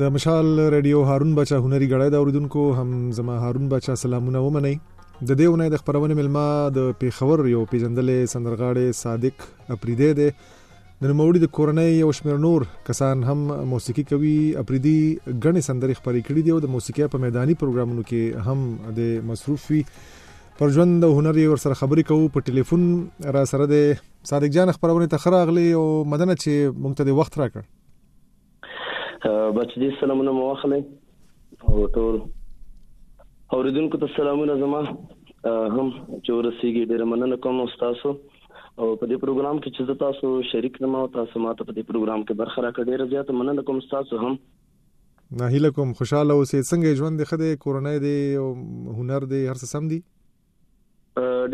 د مشال رادیو هارون بچا هنري غړای د اوریدونکو هم زما هارون بچا سلامونه ومنئ د دې ونې د خبرونه ملما د پیښور یو پیجندلې سندرغاړي صادق اپریدې ده د نوموړي د کورنۍ یو شمېر نور کسان هم موسیقي کوي اپریدي ګڼې سندرې خپرې کړې دي او د موسیقۍ په میداني پروګرامونو کې هم د مصروف وي پر ژوند او هنر یې ورسره خبرې کوو په ټلیفون را سره دی صادق جان خبرونه ته خراغلی او مدنه چې مونږ ته د وخت راکړ بچ دې سلامونه مو واخلې او ټول اوریدونکو ته سلامونه زما هم چې ورسیږي ډیر مننه کوم تاسو او په دې پروګرام کې چې تاسو شریک نمو تاسو ماته په دې پروګرام کې برخه راکړه ډیر زیات مننه کوم تاسو هم نه هیله کوم خوشاله اوسې څنګه ژوند دې خده کورنۍ دې هنر دې هر څه سم دي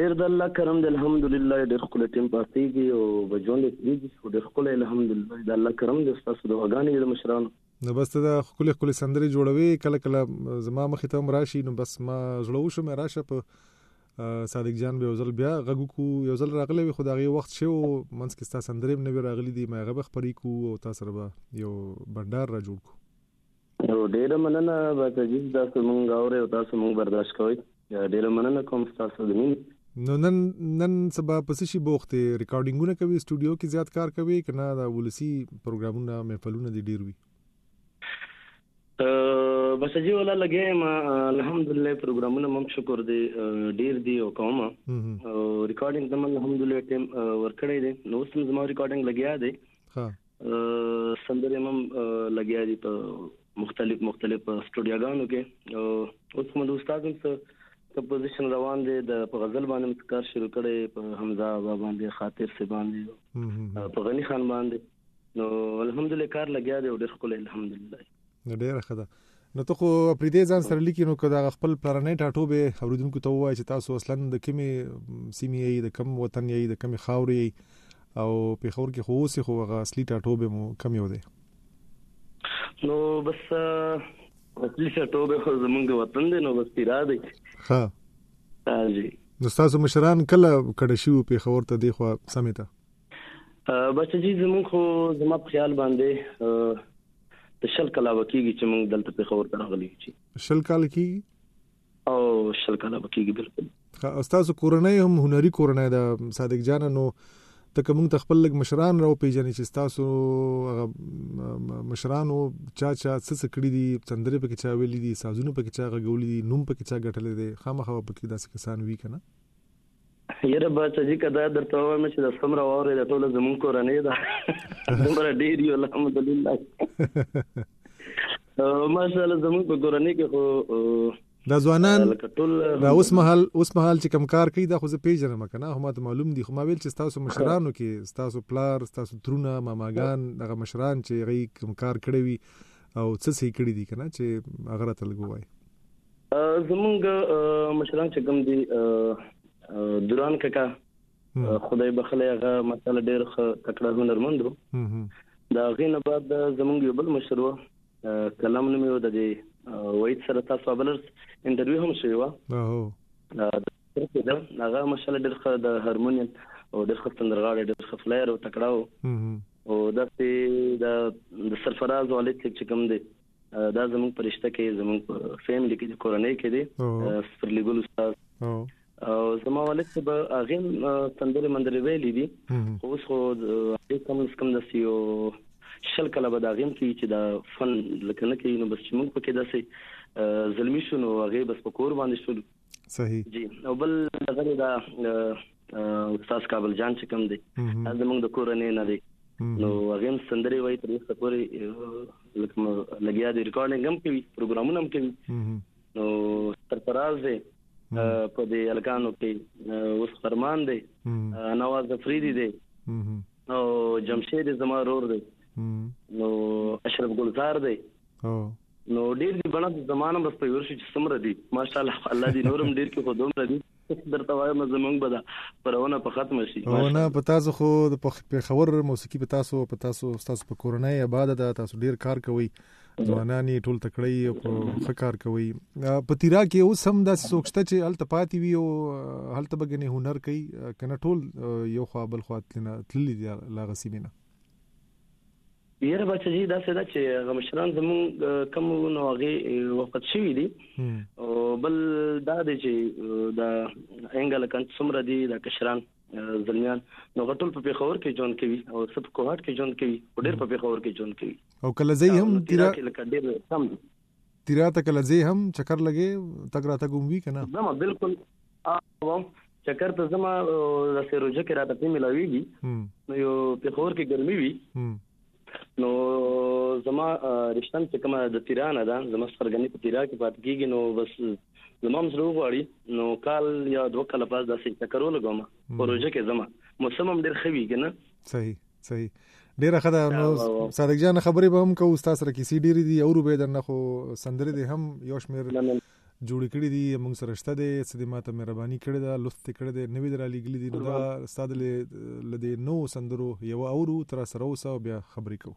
ډیر د الله کرم دی الحمدلله ډیر خپل ټیم پاتېږي او بجوند کېږي او ډیر خپل الحمدلله د الله کرم دی تاسو د وګانې د مشرانو نو بس ته خپل خپل سندري جوړوي کله کله زما مخې ته هم راشي نو بس ما زړه وشم راشه په صادق جان به وزل بیا غږو کو یو ځل راغلی وي خدای وخت شو منځ کې ستا سندرې نه وی راغلي دي ما غبه خبرې کو او تاسو ربا یو بندر را جوړ کو نو ډیره مننه بس عزیز تاسو مونږ اورئ او تاسو مونږ برداشت کوئ ډیره مننه کوم ستاسو د مینې نو نن نن سبا په څه شي بوخت ریکارډینګونه کوي سټوډیو کې زیات کار کوي که نه د ولسی پروګرامونه محفلونه دي ډیر وي بس جی ولا لګې ما الحمدلله پروګرامونه مم شکر دی ډیر دی او کوم او ریکارډینګ د من الحمدلله ټیم ورکړې دي نو سم زما ریکارډینګ لګیا دی سندرې مم لګیا دي په مختلف مختلف سټوډیوګانو کې او اوس کوم د استاد سره کمپوزیشن روان دی د په غزل باندې کار شروع کړي په حمزه بابا باندې خاطر سي باندې په غني خان باندې نو الحمدلله کار لګیا دی او ډېر خپل الحمدلله ډیره ښه ده نو ته خو پرې دې ځان سره لیکي نو که دا خپل پلارنۍ ټاټو به اوریدونکو ته وایي چې تاسو اصلا د کومې سیمې یې د کوم وطن یې د کومې خاورې یې او په خور کې خو اوس خو هغه اصلي ټاټو به مو کم یو دی نو بس اصلي ټاټو به خو زمونږ وطن دی نو بس پیرا دی ها جی نو تاسو مشران کله کډه شیو په خور ته دی خو سمې ته بچ جی زموږ خو زما په خیال باندې د شل کلا وکیږي چې موږ دلته په خور راغلي چې شل کال کیږي او شل کلا وکیږي بالکل ښه استاد کورنۍ هم هنري کورنۍ ده صادق جان نو ته کوم ته خپل لګ مشران راو پیژنې چې تاسو هغه مشرانو چا چا څه څه کړی دي تندرې پکې چا ویلي دي سازونه پکې چا غوولي دي نوم پکې چا غټلې دي خامخا پکې داسې کسان وی کنه یره بچه جی که دا درته وایم چې دا څومره واورې د ټوله زمون کورنۍ ده دومره ډیر یو الحمدلله ماشاءالله زمون په کورنۍ کې خو دا ځوانان دا اوس مهال اوس مهال چې کم کار کوي دا خو زه پیژنم کنه هم ته معلوم دي خو ما ویل چې تاسو مشرانو کې تاسو پلار تاسو ترونه ماماګان دغه مشران چې غي کم کار کړی وي او څه سې کړی دي کنه چې هغه راته لګوي زمونږ مشران چې کوم دي دوران ککا خدای بخله هغه مسله ډېر تکړه هنرمند وو دا غینه بعد زمونږ یو بل مشر وو کلام نوم یو د دې وایټ سره تاسو بلرز انټرویو هم شوی و دا هغه مسله ډېر د هارمونیم او ډېر ستندرغاړي ډېر خفلایر او تکړه وو او دا چې د سرفراز والد چې کوم دی دا زموږ په رشته کې زموږ په فیملی کې د کورنۍ کې دی سپرلیګل استاد او زما ولید چې به هغه سندره مندره ویلې دي خو اوس خو د کم اس کم د سیو شل کله به دا غیم کې چې دا فن لکه نه کوي نو بس چې موږ پکې داسې زلمی شو نو هغه بس په کور باندې شول صحیح جی او بل دغه دا استاد کابل جان چې کوم دی زمونږ د کورنۍ نه دی نو هغه سندري وای تر اوسه پورې لکه لګیا دی ریکارډینګ هم کوي پروګرامونه هم کوي نو سرفراز دی په دې الکانو کې اوس فرمان دی نواز افریدي دی او جمشید زما رور دی نو اشرف ګلزار دی نو ډیر دی بنا زمانه بس په ورشي چې سمره دي ماشاءالله الله دې نورم ډیر کې خو دومره دي درته وایم زمونږ به دا پرونه په ختم شي نه په تاسو خو د پیښور موسیقي په تاسو په تاسو تاسو په کورنۍ آباد ده تاسو ډیر کار کوئ ځوانان یې ټول تکړه او ښه کار کوي په تیرا کې اوس هم دا سوچته چې هلته پاتې وي او هلته بګنې هنر کوي کنه ټول یو خوا بل خوا تللی دی لا غسیمینه یاره بچه جی دا څه ده چې هغه مشران زمونږ کم وو نو هغه وفات شوی دي او بل دا دی چې دا انګل کان څومره دي دا کشران زلمیان نو غټول په پیښور کې جون کوي او سب کوهټ کې جون کوي او ډېر په پیښور کې جون کوي او کله زه هم تیر لکه ډېر سم تیرا ته کله ځې هم چکر لګې تګ را تګ هم وی کنه زما بالکل اوم چکر ته زما د سروجه کې راته په ملاويږي نو یو په خور کې ګرمي وي نو زما رښتن چې کومه د تیرانه ده زما سرګنی په تیرا کې پات کیږي نو بس زما هم زړه غواړي نو کال یا دوه کال پس داسې چکرو لګوم پروژه کې زما موسم هم ډیر خوي کنه صحیح صحیح ډیره ښه ده نو صادق جان خبرې به هم کوو تاسو سره کیسې ډیرې دي او روبه درنه خو سندرې دي هم یو شمیر جوړ کړی دي موږ سره شته دي چې د ماته مهرباني کړې ده لوست کړې ده نوې درا لګلې دي نو دا استاد له دې نو سندرو یو اورو تر سره اوسه بیا خبرې کوو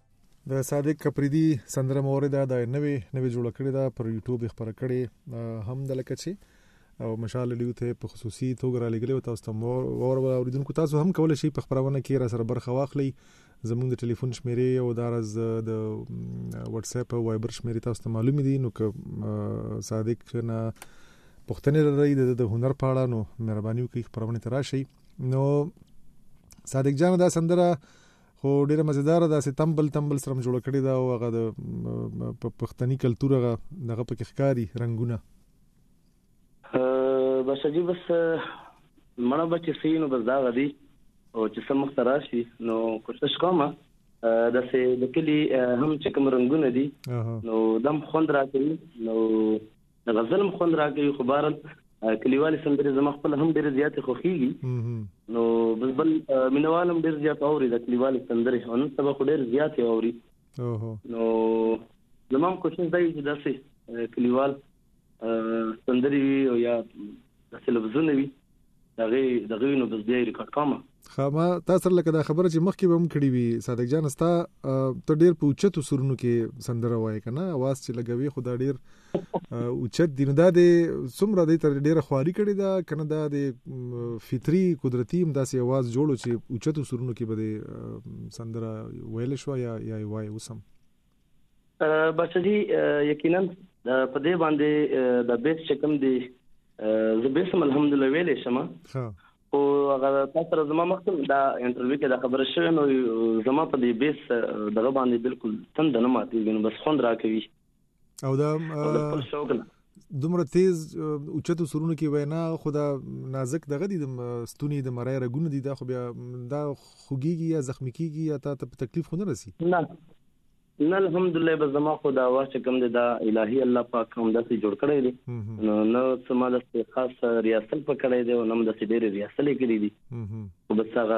د صادق کپریدی سندره مورې دا د نوې نوې جوړ کړې دا پر یوټیوب خبره کړې هم د لکه چې او مشال ډیو ته په خصوصي توګه را لګلې او تاسو ته مور اور اوریدونکو تاسو هم کولای شئ په خبرونه کې را سره برخه واخلئ زمونږ د ټلیفون شمیرې او دارز د واتس اپ او وایبر شمیرې تاسو ته معلوم دي نو که صادق نه پښتنه لري د هنر په اړه نو مهرباني وکړئ خبرونه تراشي نو صادق جان دا سندره خو ډیره مزیدار ده چې تمبل تمبل سره جوړ کړی دا او هغه د پښتني کلچر هغه دغه پکې ښکاری رنگونه بس جی بس مړه بچ سینو بس دا غدي او چې سم مخ راشي نو کوشش کوم د سه د کلی هم چې کوم رنگونه دي نو دم خوند راکړي نو د غزل هم خوند راکوي خو بهرحال کلیوالې سندرې زما خپل هم ډېر زیات خوخيږي نو بس بل مینوال هم ډېر زیات اوري د کلیوالې سندرې هون سبا خو ډېر زیات اوري نو زمام کوشش دی چې داسې کلیوال سندرې وي او یا داسې لفظونه وي دغه دغه وینو بس بیا ریکارډ کوم خامه تا سره لکه دا خبره چې مخکې به هم کړی وي صادق جان ستا ته ډیر په اوچتو سرونو کې سندره وای کنه आवाज چې لګوي خو دا ډیر اوچت دین دا د څومره د تر ډیره خواري کړی دا کنه دا د فطری قدرتی هم داسې आवाज جوړو چې اوچتو سرونو کې به سندره ویل شو یا یا وای وسم بچا جی یقینا په دې باندې د بیس چې کوم دی زه به سم الحمدلله ویلې شم او هغه تاسو سره زما مخکې دا انټرویو کې دا خبره شوې نو زما په دې بیس دغه باندې بالکل تند نه ماتېږي نو بس خوند راکوي او دا دومره تیز اوچتو سرونو کې وینا خو دا نازک دغه دي د ستوني د مرای رګونه دي دا خو بیا دا خوګيږي یا زخمی کیږي یا تا ته تکلیف خو نه رسی نه نه الحمدلله به زما خو دا وخت کوم دی دا الهي الله پاک هم داسې جوړ کړی دی نو نو سما د خاص ریاست په کړی دی او نم د سیډری ریاست لري کړی دی او بس هغه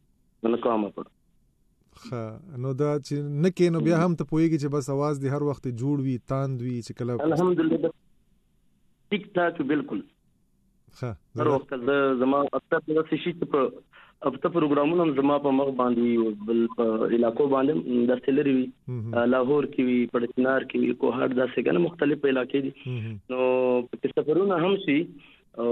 نه کوم په خا نو دا چې نه کې نو بیا هم ته پوهیږي چې بس आवाज دی هر وخت جوړ وي تاند وي چې کله الحمدلله ټیک ټاک بالکل خا هر وخت زه زما اکثر د څه شي په افته پروګرامونه زما په مخ باندې او بل په علاقو باندې د سلری وي لاهور کې وي پړچنار کې وي کوهاټ داسې کنه مختلف علاقې دي نو په سفرونه هم شي او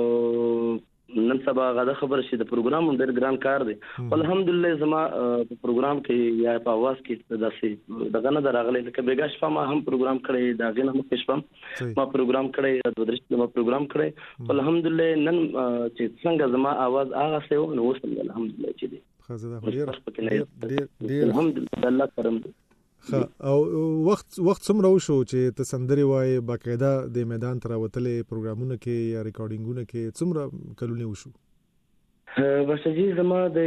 نن سبا هغه د خبر شي د پروګرام هم ډېر ګران کار دی الحمدلله زما په پروګرام کې یا په اواز کې داسې دغه نه دراغلي لکه بیګا شپه ما هم پروګرام کړی دا غنه مخ شپه ما پروګرام کړی د درشت ما پروګرام کړی الحمدلله نن چې څنګه زما اواز هغه سه نو وسم الحمدلله چې دی خزه ده ډېر ډېر ډېر الحمدلله الله کرم ښه او وخت وخت څومره وشو چې ته سندرې وایې باقاعده د میدان ته راوتلې پروګرامونه کې یا ریکارډینګونه کې څومره کلونه وشو بشر جی زما د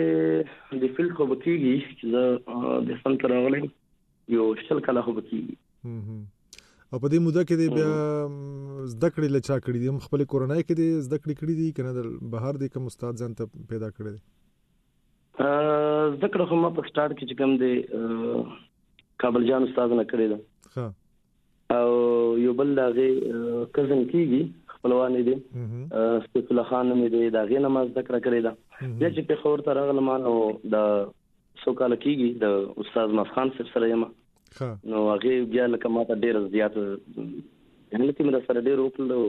د فیلډ خو بکیږي چې زه د فن تر راغلم یو شل کله خو بکیږي او په دې موده کې بیا زده کړې لچا کړې دي هم خپل کورنۍ کې دي زده کړې کړې دي کنه د بهر دې کوم استاد ځان ته پیدا کړی دی زده کړه خو ما په سٹارټ کې چې کوم دی کابل جان استاد نه کړی دا ها او یو بل دغه کزن کیږي خپلوان دي استف الله خان مې دی دا غي نماز زده کړه کړی دا بیا چې په خور تر غلم نو د سو کال کیږي د استاد مف خان صاحب سره یم نو هغه بیا لکه ما ته ډیر زیات یعنی لکه مې سره ډیر وکړو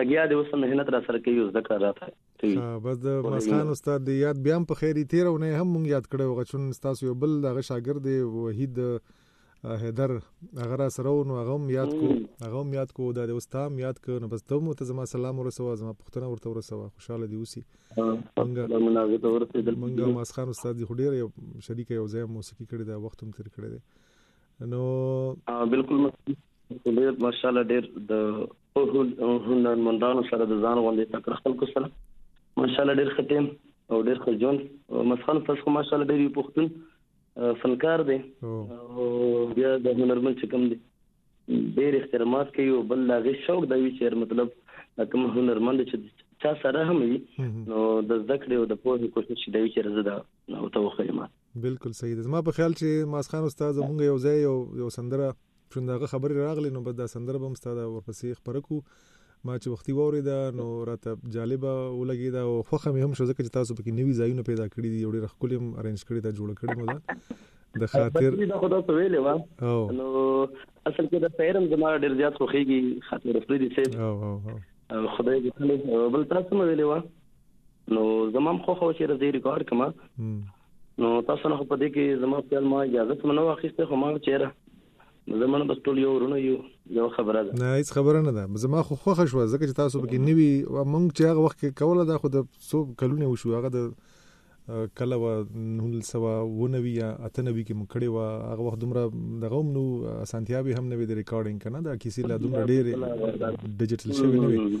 لګیا دی اوس مهنت را سره کوي زده کړه راته ها بس د مسکان استاد دی یاد بیا په خیری تیر او نه هم مونږ یاد کړو غچون تاسو یو بل دغه شاګرد دی وحید حیدر هغه را سره نو هغه هم یاد کو هغه هم یاد کو دا د استاد یاد کو نو بس ته مو ته زما سلام ورسوه زما پښتنه ورته ورسوه خوشاله دی اوسي مونږه مونږه مسکان استاد دی خډیر شریک یو ځای موسیقي کړی دا وخت هم تیر کړی دی نو بالکل ډیر ماشاءالله ډیر د او هنرمندانو سره د ځان غونډې ته کړ خلکو سره ماشاءالله ډېر ښه ټیم او ډېر ښه ژوند مسخن تاسو خو ماشاءالله ډېر یو پښتون فنکار دی او بیا د هنرمند چې کوم دی ډېر احترامات کوي او بل لا غي شوق دی چې مطلب کوم هنرمند چې چا سره هم وي نو د زده کړې او د پوهې کوشش دی چې زه دا او ته وخیمه بالکل صحیح ده زما په خیال چې ماس خان استاد مونږ یو ځای یو یو سندره چون داغه خبرې راغلې نو بس دا سندره به مستاده ورپسې خبره کو ما چې وختي ووري دا نو راته جالبه ولګي دا او خوخه مې هم شو ځکه چې تاسو پکې نوي ځایونه پیدا کړی دي ډېر خپلې هم ارنج کړی دا جوړ کړی مو دا د خاطر دا خو تاسو ویلې و نو اصل کې دا پیرم زما ډېر زیات خوخيږي خاطر فريدي سیب او او خدای دې خلک بل تاسو مې ویلې و نو زما هم خوښه و چې راځي ریکارډ کما نو تاسو نه خو په دې کې زما خپل ما اجازه ته نه واخیسته خو ما چیرې زمونه بس ټول یو ورونه یو یو خبره ده نه هیڅ خبره نه ده زما خو خوښه شو ځکه چې تاسو پکې نیوي مونږ چې هغه وخت کې کوله دا خو د څو کلونه وشو هغه د کله و نهل سوا و نوي یا اته نوي کې مونږ کړي و هغه وخت دومره دغه هم نو اسانتیاوي هم نه وي د ریکارډینګ کنه دا کیسې لا دومره ډېرې ډیجیټل شوی نه وي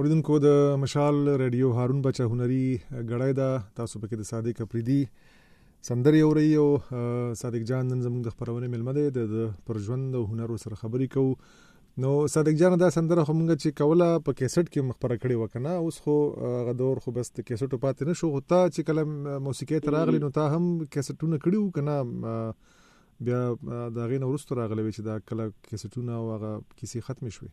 اوریدونکو د مشال رادیو هارون بچا هنري غړای دا تاسو پکې د صادق اپریدي سندري اوري او صادق جان نن زموږ د خبرونه ملمه ده د پر ژوند او هنر سره خبرې کوو نو صادق جان دا سندره خو مونږ چې کوله په کیسټ کې مخبره کړې وکنه اوس خو هغه دور خو بس د کیسټو پاتې نشو خو تا چې کله موسیقي تر اغلی نو تا هم کیسټونه کړیو کنه بیا دا غین ورستو راغلی چې دا کله کیسټونه او هغه کیسې ختم شوي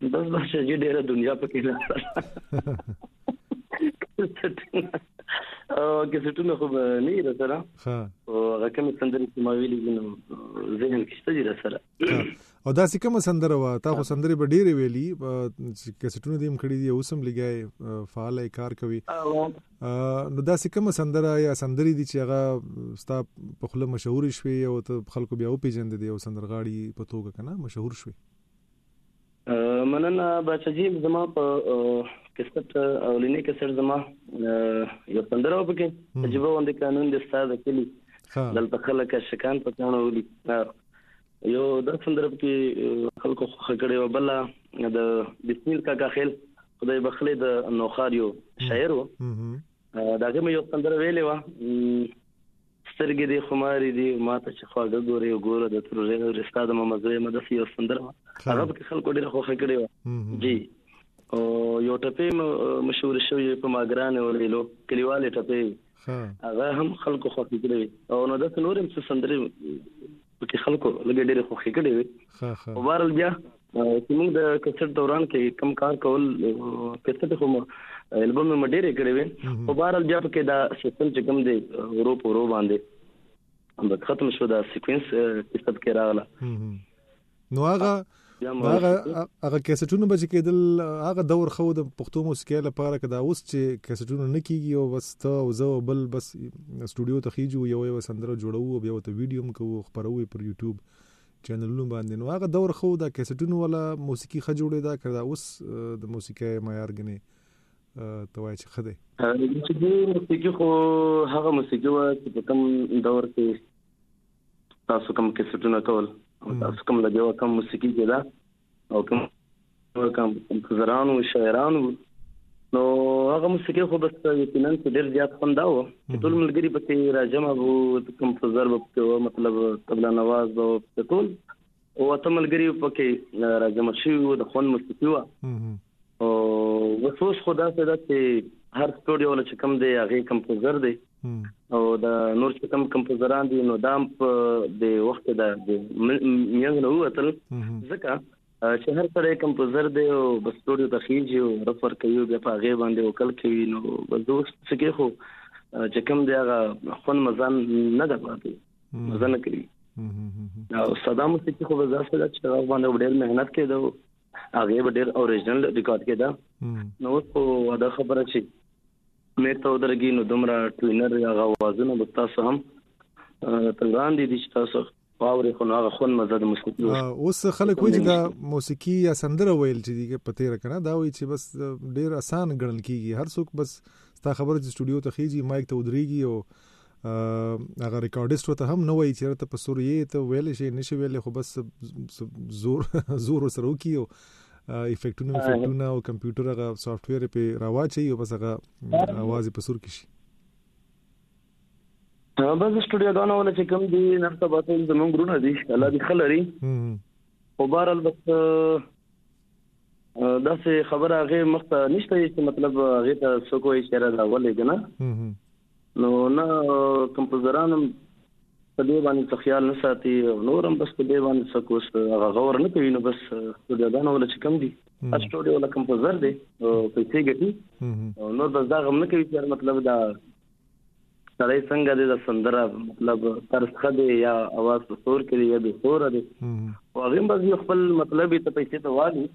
بس بس چې ډیره دنیا پکې نه او که څه ټول خو نه یې سره ها او هغه کوم سندرې چې ما ویلې نو ذهن کې څه دي سره او دا څه کوم سندره وا تا خو سندرې به ډېرې ویلي چې کسټونه دیم کړی دی اوسم لګای فعال کار کوي نو دا څه کوم سندره یا سندرې دي چې هغه ستا په خله مشهور شوي او ته خلکو بیا او پیجن دي او سندرغاړي په توګه کنه مشهور شوي مننه باچا جی زما په کسټ اولینې کسټ زما یو پندره او پکې عجیب وند قانون د استاد کلی دلته خلک شکان په کانو ولي یو د سندره کې خلکو خوخه کړي او بل د بسمیل کاکا خیل خدای بخلې د نوخار یو شاعر و داګه مې یو سندره ویلې و سترګې دې خمارې دي ماته چې خواږه ګورې او ګوره د ترورې نورې ستا د ماما زوی مده سي یو سندره وه هغه پکې خلکو ډېره خوښه کړې وه جی او یو ټپې مشهور شوی په ماګران ولیلو کلیوالې ټپې هغه هم خلکو خوښه کړې او نو د نورې څه سندره پکې خلکو لګې ډېرې خوښې کړې وي ښه ښه وبارل بیا چې موږ د کسټ دوران کې کم کار کول کسټ خو البوم مې ډېرې کړې وي وبارل بیا پکې دا سیستم چې کم دی ورو په ورو باندې هم ختم شو دا سیکوینس کسټ کې راغله نو هغه هغه هغه کیسټونه به چې کېدل هغه دور خو د پښتو موسیقۍ لپاره کدا اوس چې کیسټونه نه کیږي او بس ته او زه بل بس سټوډیو ته خېجو یو یو سندره جوړو بیا ته ویډیو هم کوو خبرو پر یوټیوب چینلونو باندې نو هغه دور خو دا کیسټونه ولا موسیقي خ جوړې دا کړه اوس د موسیقۍ معیار غني توای چې خده چې دې موسیقي خو هغه موسیقي و چې په کوم دور کې تاسو کوم کیسټونه کول تاسو کوم لګي او کوم موسیقي کې دا او کوم کوم انتظارانو شاعرانو نو هغه موسیقي خو بس یقینا چې ډېر زیات خوند و ټول ملګری پکې راجمع وو کوم فزر وو مطلب طبلا نواز وو ټول او اته ملګری په کې راځم شي و د خوند مستي و او وسوس خدا ته ده چې هر سټوډیو له کوم دی هغه کمپوزر دی او د نور چې کوم کمپوزران دي نو دام په د وخت دا میانګ نه وتل ځکه چې هر سره کمپوزر دی او بس سټوډیو ته خېږي او رفر کوي بیا په غي باندې وکړ کوي نو بس دوه څه کې خو چې کوم دی هغه خپل مزان نه ده پاتې مزه نه کوي او صدام حسین چې خو به ځاسته دا چې هغه باندې ډېر مهنت کړو هغه ډېر اوریجنل ریکارډ کړه نو خو دا خبره چې مې ته درګي نو دومره ټوینر یا غوازونه به تاسو هم تلران دي چې تاسو واوري خو هغه خون مزه د موسیقي اوس خلک وایي چې دا موسیقي یا سندره ویل چې دی په تیر کنه دا وایي چې بس ډیر اسان ګڼل کیږي هر څوک بس تا خبره چې سټوډیو ته خيږي مایک ته ودرېږي او هغه ریکارډیست وته هم نه وایي چې ته په سوریه ته ویل شي نشي ویل خو بس زور زور سره وکیو افیکټونه افیکټونه او کمپیوټر هغه سافټ ویر په راواچي او بس هغه आवाज په سور کې شي دا بس سټوډیو دا نه ول چې کوم دی نرته به ټول زمون ګرونه دي الله دې خلري خو بهر البته دا څه خبره هغه مخته نشته چې مطلب هغه ته څوک یې چیرې دا ولې کنه نو نه کمپوزران هم په دې باندې څه خیال نه ساتي او نور هم بس په دې باندې څه کوس هغه غور نه کوي نو بس استودیوګان ول چې کم دي استودیو ول کمپوزر دی او پیسې ګټي او نور بس دا غم نه کوي چې مطلب دا سړی څنګه دی د سندره مطلب طرز ښه دی یا اواز په سور کې دی یا به سور دی او هغه هم به خپل مطلب ته پیسې ته والی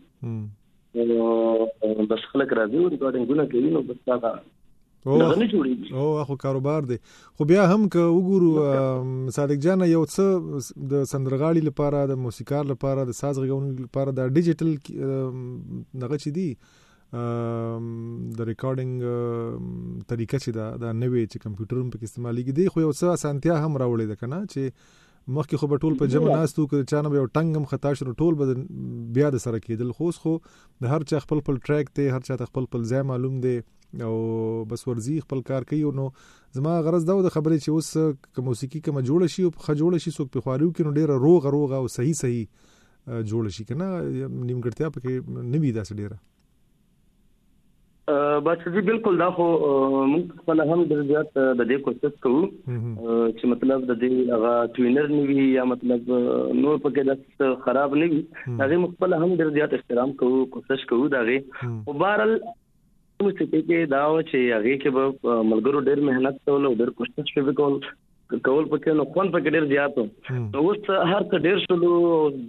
او بس خلک راځي او ریکارډینګونه کوي نو بس دا دغه نه جوړیږي او اخو کاروبار دی خو بیا هم که وګورو صادق جان یو څه د سندرغاړي لپاره د موسیقار لپاره د ساز غږونکو لپاره د ډیجیټل دغه چي دی د ریکارډینګ طریقه چې دا د نوې چې کمپیوټر په استعمالېږي دی خو یو څه اسانتیا هم راوړې ده کنه چې مخکې خو به ټول په جمع ناست وو که چا نه به یو ټنګ هم خطا شو ټول به بیا د سره کېدل خو اوس خو د هر چا خپل خپل ټریک دی هر چا ته خپل خپل ځای معلوم دی او بس ورځي خپل کار کوي نو زما غرض دا و د خبرې چې اوس که موسیقي کومه جوړه شي او ښه جوړه شي څوک په خواریو کې نو ډېره روغه روغه او صحیح صحیح جوړه شي که نه نیمګړتیا پکې نه وي داسې ډېره بچ جی بالکل دا خو موږ خپل هم ډیر زیات د دې کوشش کوو چې مطلب د دې هغه ټوینر نیوي یا مطلب نور پکې د خراب نه وي هغه موږ خپل هم ډیر زیات احترام کوو کوشش کوو دا غي او بهرل موږ چې کې دا و چې هغه کې به ملګرو ډیر مهنت کول او ډیر کوشش وکول کول پکې نو خوند پکې ډیر زیات و نو اوس هر څه ډیر شلو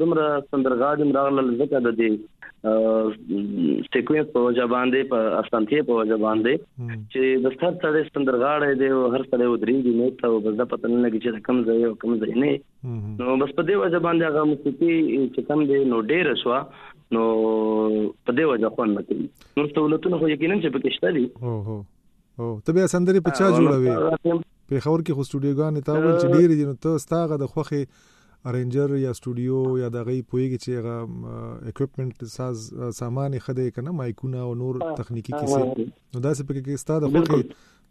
دمر سندرغاډم راغله لکه د دې سیکوینس په وجه باندې په اسانتیا په وجه باندې چې د ستر سره سندرغاړې دی او هر سره ودرې دی نو ته بس د پته نه لګی چې کم ځای او کم ځای نه نو بس په دې وجه باندې هغه موسیقي چې کم دی نو ډیر شو نو په دې وجه خوند نه کوي نو سہولتونه خو یقینا چې پکې شته دي او ته بیا سندري په چا جوړوي په خور کې خو سټوډیوګان ته ول چې ډیر دي نو ته ستاغه د خوخه ارنجر یا سټوډیو یا دغه پویږي چې هغه اکوپمنت ساز سامان خده کنه مایکونه او نور تخنیکی کیسه نو دا څه پکې کې ستاد خوخي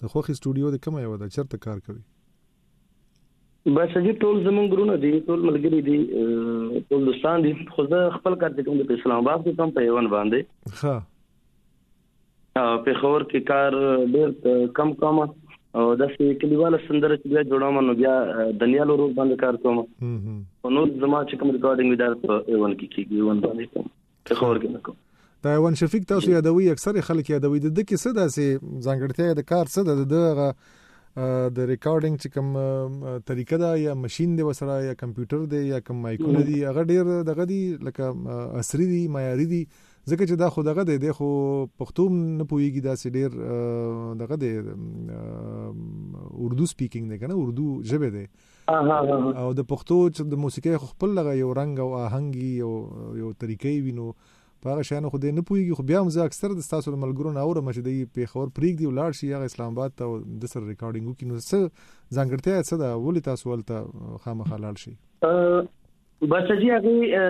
د خوخي سټوډیو د کومه یو ده چرته کار کوي بس دې ټول زمونږ ګرونه دي ټول ملګری دي ټول دوستان دي خو زه خپل کار کوم د اسلام آباد کې کوم په یوان باندې ها پېښور کې کار ډېر کم کوم او د کلیواله سندره چې بیا جوړوم نو بیا دنیا لور باندې کار کوم او نو زما چې کوم ریکارډینګ وی دا په ایون کې کیږي ایون باندې کوم پېښور کې نه کوم دا ایوان شفیق تاسو یادوي اکثر خلک یادوي د دکې څه داسې ځانګړتیا د کار څه د دغه د ریکارډینګ چې کوم طریقه ده یا ماشين دی وسره یا کمپیوټر دی یا کوم مایکونه دی هغه ډیر دغه دی لکه عصري دی معیاري دی ځکه چې دا خو دغه دی دی خو پښتو نه پويږي دا سي ډیر دغه دی اردو سپیکینګ دی کنه اردو ژبه دی او د پښتو چې د موسیقۍ خپل لغه یو رنگ او آهنګي یو یو طریقې وینو په هغه شانو خو دې نه پويږي خو بیا هم زه اکثر د تاسو د ملګرو نه اورم چې دی په خبر پریک دی ولار شي هغه اسلام آباد ته د سر ریکارډینګ وکړي نو څه ځانګړتیا څه ده ولې تاسو ولته خامخاله شي بس جی هغه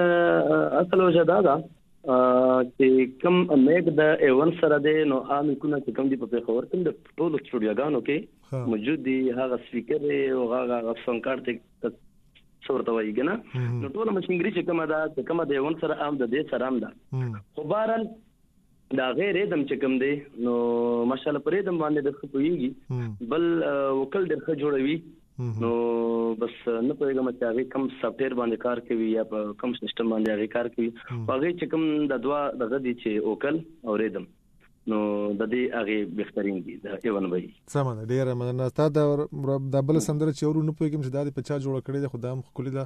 اصل وجه دا ده چې کوم میګ د ایون سره دی نو عام کونه چې کوم دی په پیښور کې د ټولو سټوډیوګانو کې موجود دی هغه سپیکر او هغه هغه فون کارت څور ته وایي کنه نو ټول مشینګری چې کومه ده چې کومه د ایون سره عام د دې سره هم ده خو بهرال د هغه ریدم چې کوم دی نو ماشاءالله پر ریدم باندې د ښه پويږي بل وکل د ښه جوړوي نو بس نه پوهیږم چې هغه کوم سافټویر باندې کار کوي یا په کوم سیستم باندې هغه کار کوي هغه چې کوم د دوا د غدي چې وکل او ریدم نو د دې هغه بهترین دي د ایون وای سم ده ډیره مننه تا د د بل سندره چې ورو نه پوهیږم چې دا په چا جوړ کړی د خدام خولي دا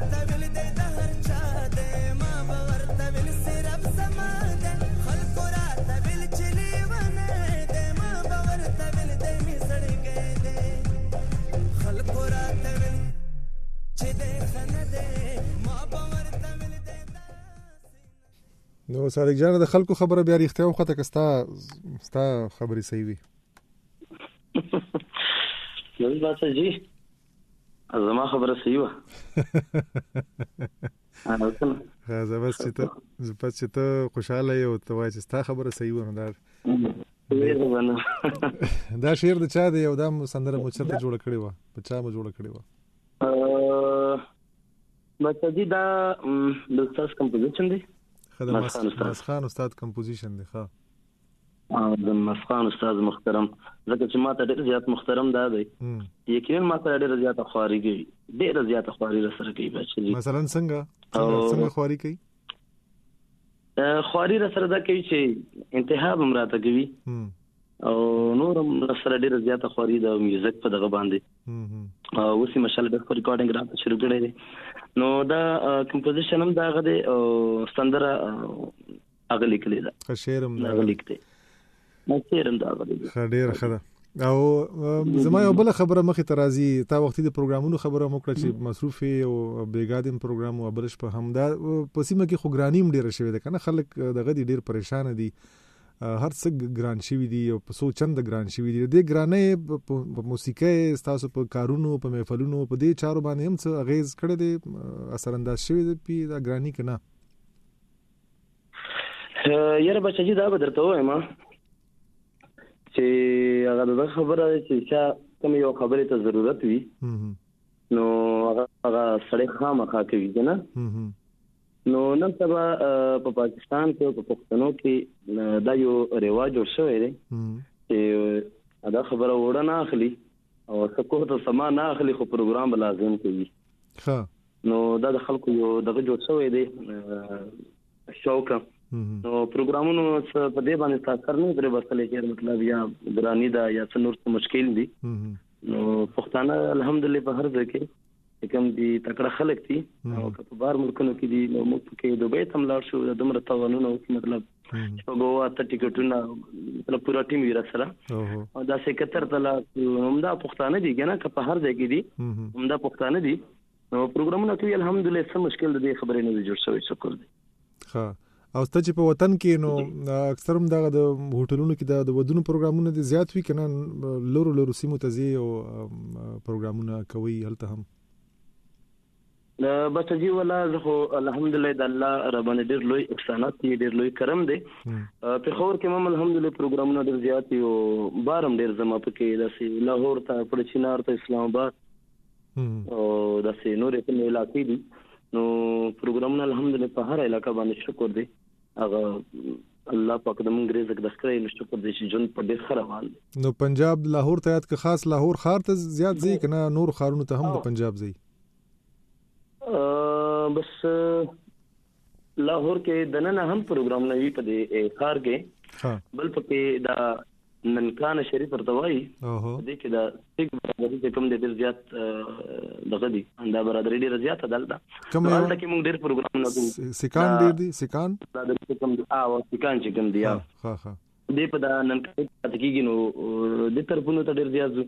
نو صادق جان د خلکو خبره بیا ریښتیا او خطه کستا ستا خبرې صحیح وي نو دا څه جی زما خبره صحیح وه ها زه بس چې ته زه بس چې ته خوشاله یې او ته وایې چې ستا خبره صحیح وه نو دا دا شعر د چا دی او دا سندره مو چرته جوړ کړی و په چا مو جوړ کړی و مقصدی دا د استاد کمپوزیشن دی خدای مسخان استاد کمپوزیشن دی ښه د مسخان استاد محترم ځکه چې ماته ډېر زیات محترم دا دی یقینا ماته ډېر زیات خواري کوي ډېر زیات خواري را سره کوي بچی مثلا څنګه څنګه خواري کوي خواري را سره دا کوي چې انتها به مراته کوي او نور هم سره ډېر زیات خواري د میوزیک په دغه باندې او وسی مشال د ریکارډینګ را شروع کړی نو دا کمپوزیشن هم دا غده او سندره هغه لیکلې ده ښه شعر هم هغه لیکته نو شعر هم دا هغه دی ښه ډیر ښه ده او زما یو بل خبره مخې ته راځي تا وختي د پروګرامونو خبره مو کړه چې مصروف او بیګادم پروګرام او بلش په هم دا په سیمه کې خو ګرانیم ډیر شوی ده کنه خلک دغه ډیر پریشان دي هر څه ګران شوی دی او په سو چند ګران شوی دی د ګرانې په موسیقي تاسو په کارونو په محفلونو په دې چارو باندې هم څه اغیز کړی دی اثر انداز شوی دی په دا ګرانی کنه یاره بچا جی دا به درته وایم چې هغه د خبره ده چې چا کوم یو خبره ته ضرورت وي نو هغه سړی خامخا کوي کنه نو نن سبا په پاکستان کې په پښتنو کې دا یو ریواج جوړ شوی دی چې دا خبره وړه نه اخلي او سکو ته سما نه اخلي خو پروګرام لازم کوي ها نو دا د خلکو یو دغه جوړ شوی دی شوق نو پروګرامونو څه په دې باندې تاثیر نه درې بسلې کې مطلب یا ګرانی دا یا څه نور څه مشکل دي نو پښتانه الحمدلله په هر ځای کې کوم دي تکړه خلک دي او په بار ملکونو کې دي نو موږ کې دوبه تم لاړ شو د دومره توانونه او مطلب په ګوا ته ټیکټونه مطلب پورا ټیم ویرا سره او دا سکتر تل همدا پښتانه دي کنه که په هر ځای کې دي همدا پښتانه دي نو پروګرامونه کوي الحمدلله څه مشکل د دې خبرې نه جوړ شوی شکر دی ها او ته چې په وطن کې نو اکثر هم دغه د هوټلونو کې د ودونو پروګرامونه دي زیات وي کنه لورو لورو سیمو ته ځي او پروګرامونه کوي هلته هم دا بس جی ولا زه خو الحمدلله د الله ربانه ډیر لوی احسانات دي ډیر لوی کرم دي په خور کې مم الحمدلله پروګرامونه ډیر زیات یو بارم ډیر زما پکې داسې لاهور ته پړچینار ته اسلام آباد او د سینورې په علاقې دي نو پروګرامونه الحمدلله په هر علاقې باندې شکر دی هغه الله پاک د مونږ رزق د خره نو شکر دې چې جون په ډېر خره روان دي نو پنجاب لاهور ته یاد که خاص لاهور خار ته زیات ځي کنه نور خارونو ته هم د پنجاب ځي بس لاهور کې د نن هم پروګرامونه وی په دې ښار کې بل پکې دا ننکان شریف ورته وایي دې کې دا سیګ برادری ته کوم دې ډیر زیات دغه دي دا برادری ډیر زیات دلته کوم دلته کې موږ ډیر پروګرام نه کوو سیکان ډیر دي سیکان دا د کوم دي او سیکان چې کوم دي ها ها دې په دا ننکان ته کېږي نو د طرفونو ته ډیر زیات ځو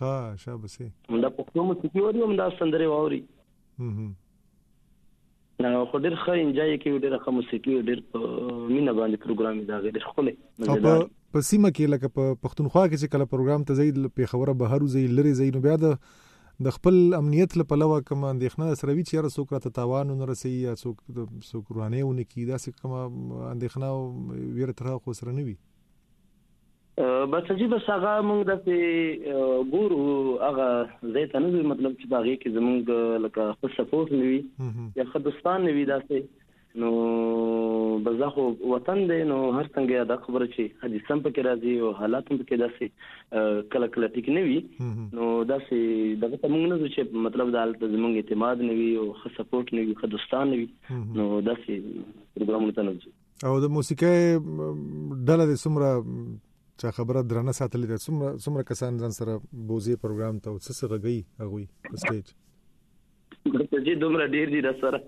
ها شابه سي هم دا پښتو موسیقي وری هم دا سندره ووري هم نو خو ډیر ښه انجوای کوي ډیر ښه موسیقي ډیر مینه باندې پروګرام دا غي ډیر ښکلی مزیدار په سیمه کې لکه په پښتونخوا کې چې کله پروګرام ته زید په خبره بهر وزي لری زید نو بیا د د خپل امنیت له پلوه کوم اندېښنه سره وی چې را څوک راته تاوان نه رسي یا څوک څوک روانه ونه کی دا څه کوم اندېښنه ویره تر خو سره نه وي بس جی بس هغه موږ داسې ګورو هغه ځای ته نه مطلب چې باغې کې زمونږ لکه خو سپورټ نه وي یا خدستان نه وي داسې نو بزا خو وطن دی نو هر څنګه دا خبره چې حدیث هم پکې راځي او حالات هم پکې داسې کله کله ټیک نه وي نو داسې دغه ته موږ نه چې مطلب دا حالت زموږ اعتماد نه وي او خه سپورټ نه وي خدوستان نه وي نو داسې پروګرامونه ته نه او د موسیقۍ ډله د سمره چا خبره درنه ساتلې ده سمره سمره کسان ځان سره بوزي پروګرام ته او څه څه غږی هغه په سټیج ته چې دومره ډیر دي را سره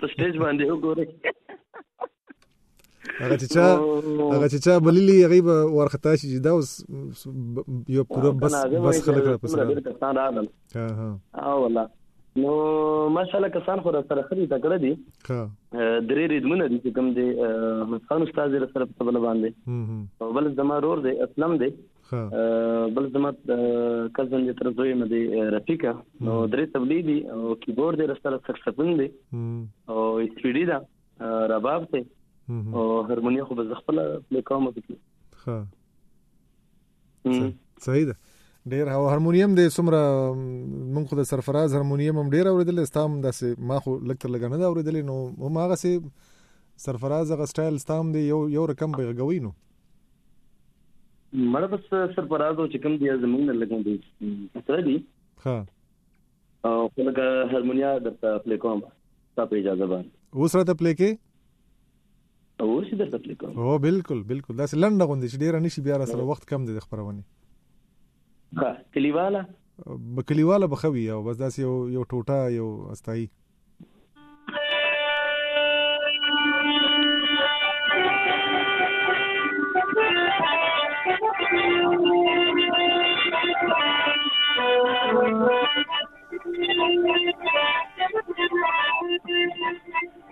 په سټیج باندې وګورئ هغه چې چا هغه چې چا بللی هغه به ورختا شي دا اوس یو پوره بس بس خلک را پسره ها ها ولا نو ماشاءالله کسان خو سره خري تکړه دي ها درې ریدمونه دي چې کوم دي احمد خان استاد سره سره په بل باندې او بل زما رور دی اسلم دی بل زما کزن دي تر زوی مې دی رفیقا نو درې تبلی دي او کیبورډ دی سره سکسفون دی او سپیډی دا رباب دی او هارمونی خو به زخپل پلی کوم پکې ها صحیح ده ډیر او هارمونیم د سمره مونږ خو د سرفراز هارمونیم هم ډیر اوریدل استام داسې ما خو لکتر لګنه دا اوریدل نو هم هغه سي سرفراز هغه سټایل استام دی یو یو رقم به غوي نو مړه بس سرفراز او چکم دی زمونږ نه لګون دی سره دی ها او خلک هارمونیا د پلی کوم تاسو اجازه باندې اوس راته پلی کې او اوس درته پلی کوم او بالکل بالکل دا لنډه غوندې چې ډیره نشي بیا سره وخت کم دی د خبرونې ها کلیواله به کلیواله به خوي او بس داسې یو یو ټوټه یو استایي Thank you.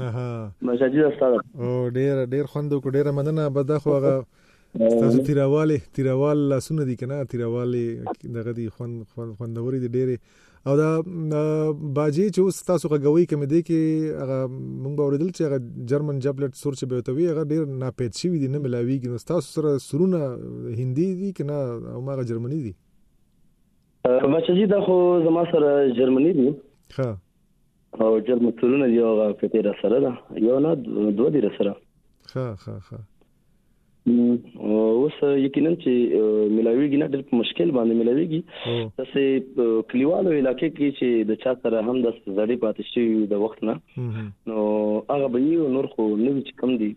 اها مزاجي ده ستاره او ډیر ډیر خوند کو ډیر مننه بس دا خو هغه تاسو تیرواله تیروال لاسونه دي کنه تیرواله دغه دي خوند خوندوري دي ډیره او دا باجی چې اوس تاسو غوي کوم دي کې هغه مونږ به اوریدل چې هغه جرمن جبلټ سور چې به وتوي هغه ډیر ناپید شوی دي نه ملاویږي نو تاسو سره سرونه هندي دي کنه او ماغه جرمني دي بچی دا خو زما سره جرمني دي ها او جر مکتورونه دی هغه کته را سره ده یو نه دوه دی را سره ها ها ها اوس یقینا چې ملاویږي نه ډېر په مشکل باندې ملاویږي تاسو کلیوالو علاقې کې چې د چا سره هم د زړې پاتې شي د وخت نه نو هغه به یو نور خو نوې چې کم دي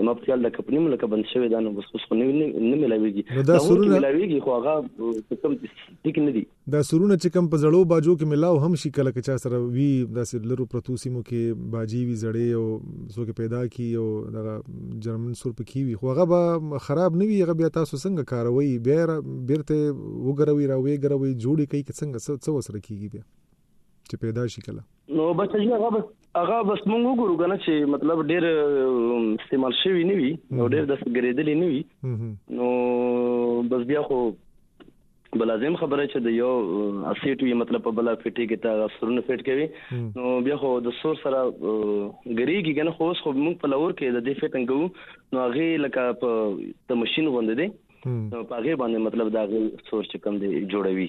زما په خیال د کپنی ملک بند شوی دا نو بس اوس خو نه نه ملاویږي نو دا سرونه ملاویږي خو هغه کوم ټیک نه دي دا سرونه چې کوم په زړو باجو کې ملاو هم شي کله چې چا سره وی دا سر لرو پرتو سیمو کې باجی وی زړې او څوک پیدا کی او دا جرمن سر پکې وی خو هغه به خراب نه وي هغه بیا تاسو څنګه کاروي بیا بیرته وګروي راوي ګروي جوړي کوي څنګه څه وسره کیږي بیا چې پیدا شي کله نو بس چې هغه بس هغه بس مونږ وګورو کنه چې مطلب ډېر استعمال شوی نه وي نو ډېر د ګریدلې نه وي نو بس بیا خو بل لازم خبره چې د یو اسیټ وی مطلب په بل فټي کې تا سرونه فټ کوي نو بیا خو د سور سره غریږي کنه خو اوس خو موږ په لور کې د دې فټنګ کوو نو هغه لکه په د ماشين غوند دي نو په هغه باندې مطلب دا سور چې کم دي جوړوي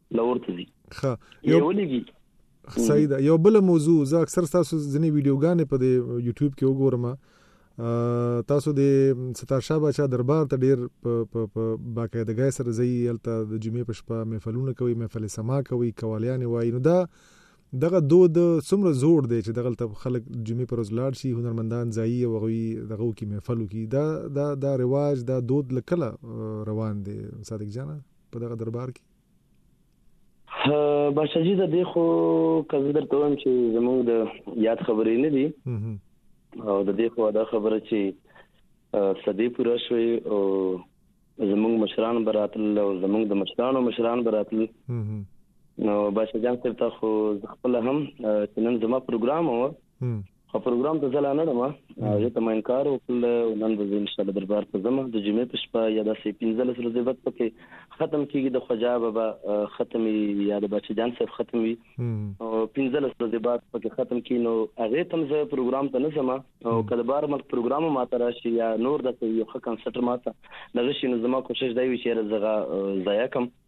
لور ته ځي ښه یو ولګي صحیح ده یو بل موضوع زه اکثر تاسو ځنی ویډیوګانې په دې یوټیوب کې وګورم تاسو د ستار شاه بچا دربار ته ډیر په باقاعدګۍ سره ځي الته د جمعې په شپه محفلونه کوي محفل سما کوي کوالیان وایي نو دا دغه دود څومره زور دی چې دغه ته خلک جمعې پر ورځ لاړ شي هنرمندان ځایي او غوي دغه کې محفل کوي دا دا دا رواج دا دود لکله روان دی صادق جانا په دغه دربار کې بادشاہ جی د دې خو کزه درته وایم چې زمونږ د یاد خبرې نه دي او د دې خو دا خبره چې صدې پوره شوې او زمونږ مشران براتل او زمونږ د مشرانو مشران براتل نو بادشاہ جان صاحب ته خو خپل هم چې نن زما پروګرام و خو پروګرام ته ځلا نړم هغه ته مې انکار وکړ او نن د ان شاء الله دربار ته زما د جمعې په شپه یا د 15 ورځې وخت پکې ختم کیږي د خواجه بابا ختم یا د بچی جان صاحب ختم وي او 15 ورځې بعد پکې ختم کین نو هغه تم زه پروګرام ته نه زما او کله بار مل پروګرام ما ته راشي یا نور د یو ښه کنسرت ما ته لږ شي نو زما کوشش دی چې زغه ضایع کم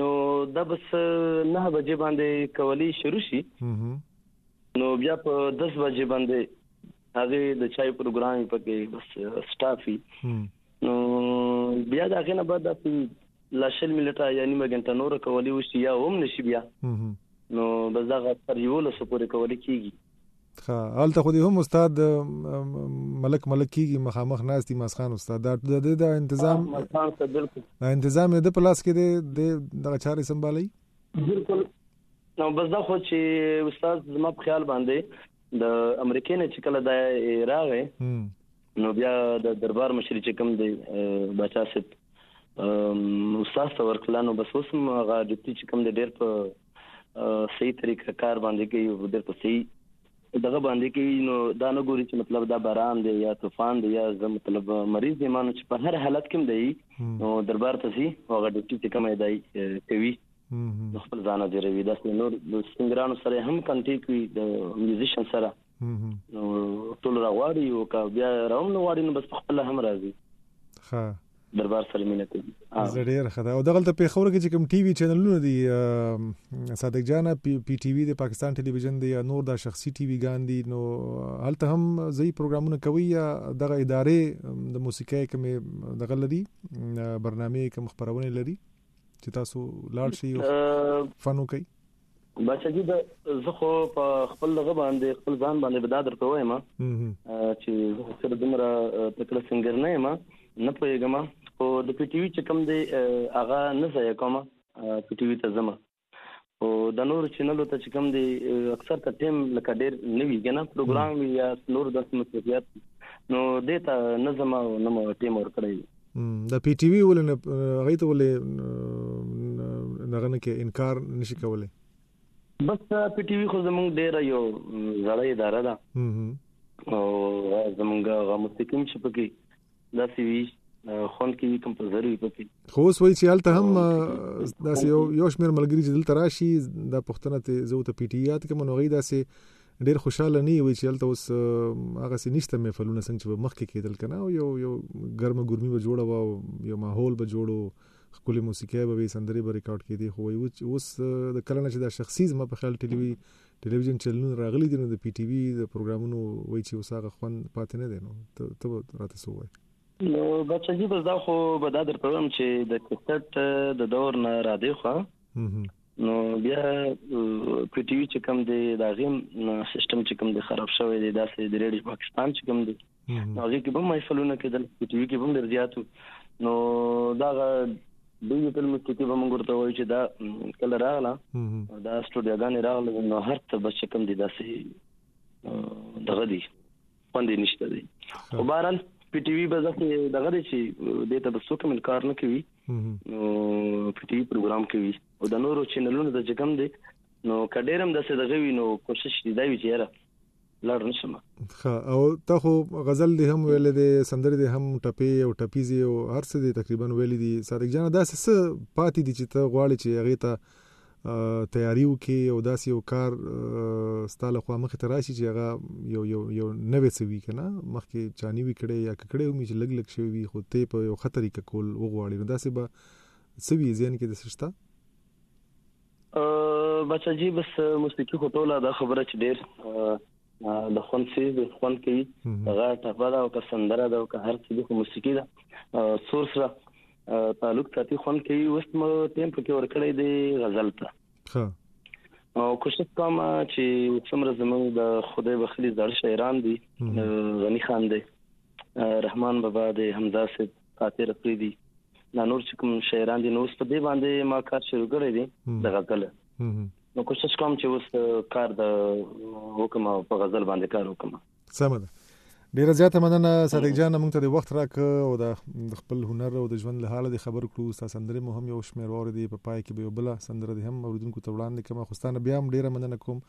نو دا بس نه بجې باندې کولې شروع شي نو بیا په 10 بجې باندې هغه د چای پروګرام پکې بس سټافي نو بیا دا غنه بعد د لاشل ملټا یا نیمه غنټه نور کولې وشي یا هم نشي بیا نو بس دا غا پر یو لس پورې کولې کیږي ښه هلته خو دې هم استاد ملک ملک کیږي مخامخ ناس دي ماسخان استاد دا د دې د تنظیم ماسخان ته بالکل دا تنظیم د پلاس کې دې د دغه چارې سمبالي بالکل نو بس دا خو چې استاد زما په خیال باندې د امریکای نه چې کله دا راغی نو بیا د دربار مشر چې کوم دی بچا سپ استاد ته ورکلانو بس اوس هم غا د چې کوم د ډیر په صحیح طریقه کار باندې کوي او د صحیح دغه باندې کوي نو دا نه ګوري چې مطلب دا باران دی یا طوفان دی یا زه مطلب مریض دی مانو چې په هر حالت کې دی نو دربار ته سي او هغه ډیوټي چې کومه دی کوي خپل ځان اجروي دا نور د سنگرانو سره هم کنټیکټ وي د میوزیشن سره نو ټول راغواړي او که بیا راوم نو غواړي نو بس خپل هم راځي ها دربار سره مینه کوي زه ډیر ښه دا او دغه ته پیښور کې چې کوم ټي وي چینلونه دي صادق جان پی ټي وي د پاکستان ټلویزیون دی یا نور دا شخصي ټي وي ګان دي نو هلته هم زی پروګرامونه کوي یا دغه ادارې د موسیقۍ کوم دغه لري برنامه کوم خبرونه لري چې تاسو لاړ شئ او فن وکړئ بچا جی دا زه خو په خپل لغه باندې خپل ځان باندې بدا درته وایم چې زه سره دمره تکړه سنگر نه یم نه پوهیږم خو د پی ټی وی چې کوم دی هغه نه ځای کوم پی ټی وی ته زما او د نور چینلو ته چې کوم دی اکثر ته ټیم لکه ډیر نه وی کنه پروګرام وی یا نور د مسؤلیت نو دیتا نظم او نو ټیم ور کړی د پی ټی وی ولنه غي ته ولې نغه نه کې انکار نشي کولای بس پی ټی وی خو زمونږ ډیر یو زړه اداره ده او زمونږ غو مستقیم چې پکې داسې وی خوند کوي کمپلسري وي پکې خو اوس وایي چې هلته هم داسې یو یو شمېر ملګري چې دلته راشي دا پښتنه ته زه ته پی ټی یاد کوم نو غي داسې ډیر خوشاله نه وي چې هلته اوس هغه سي نشته مې فلونه څنګه چې مخکې کېدل کنه یو یو ګرمه ګرمي به جوړه و یو ماحول به جوړو خپل موسیقي به وي سندري به ریکارډ کړي خو اوس د کلنه چې دا شخصي زما په خیال ټلوي ټلویزیون چینلونه راغلي دي نو د پی ټی وی د پروګرامونو وایي چې اوس هغه خوند پاتې نه دی نو ته ته به راته څه ووایې نو بچه جی بس دا خو به دا درته وایم چې د کیسټ د دور نه را دی خو نو بیا پی ټی وی چې کوم دی دا غیم سیستم چې کوم دی خراب شوی دی داسې د ریډیو پاکستان چې کوم دی نو هغه کې به محفلونه کېدل په ټي وي کې هم ډېر زیاتو نو دا دوی په مستقیم به موږ ورته وایو چې دا کله راغله دا سټوډیوګان راغله نو هر څه بچ کم دي داسې دغه دي پندې نشته دي خو بهرال پی ټی وی به ځکه دغه دي چې د ته بسو کوم کار نه کوي نو پی ټی وی پروګرام کوي او د نورو چینلونو د جګم دي نو کډیرم د څه دغه وینو کوشش دی دا وی چې یاره لړ نشم ښه او ته خو غزل دې هم ویل دي سندر دې هم ټپي او ټپيزي او هر څه دې تقریبا ویل دي صادق جان دا څه پاتې دي چې ته غواړې چې هغه ته تیاری وکي او داسې یو کار ستاله خو مخ ته راشي چې هغه یو یو یو نوې څه وی کنه مخکې چانی وی کړي یا کړي هم چې لګ لګ شوی وي خو ته په یو خطرې کول وغواړي نو داسې به څه وی زین کې د سشتہ بچا جی بس موسیقي خو ټوله د خبره چې ډیر د خوند سیز د خوند کوي هغه ټپه ده او که سندره ده او که هر څه د موسیقي ده سور سره تعلق ساتي خوند کوي اوس مو ټیم په کې ورکړی دی غزل ته او کوشش کوم چې څومره زموږ د خدای بخلي زړ شاعران دي غني خان دی رحمان بابا دی حمزه سید خاطر پرې دي دا نور چې کوم شاعران دي نو په دې باندې ما کار شروع کړی دی د غزل نو کوشش کوم چې اوس کار د حکم په غزل باندې کار وکم سم ده ډیره زیاته مننه صادق جان موږ ته د وخت راک او د خپل هنر او د ژوند له حاله د خبر کړو تاسو سندره مهم یو شمیر اور دی په پای کې به بل سندره د هم اوریدونکو ته وړاندې کوم خوستانه بیا هم ډیره مننه کوم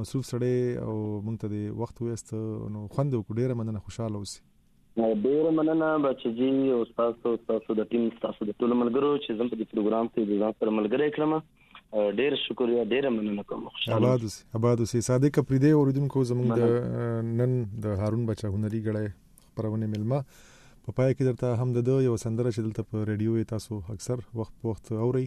مصروف سړی او موږ ته د وخت وېست نو خوند وکړ ډیره مننه خوشاله اوسئ ډیره مننه بچی جی او تاسو تاسو د ټیم تاسو د ټول ملګرو چې زم په دې پروګرام کې د ځان سره ملګری کړم ډیر شکریا ډیر مننه کوم خوشاله آباد اوسې آباد اوسې صادق پریدې اوریدونکو زموږ د نن د هارون بچا هنري غړې خبرونه ملما په پای کې درته هم د یو سندره چې دلته په رادیو تاسو اکثر وخت په وخت اوري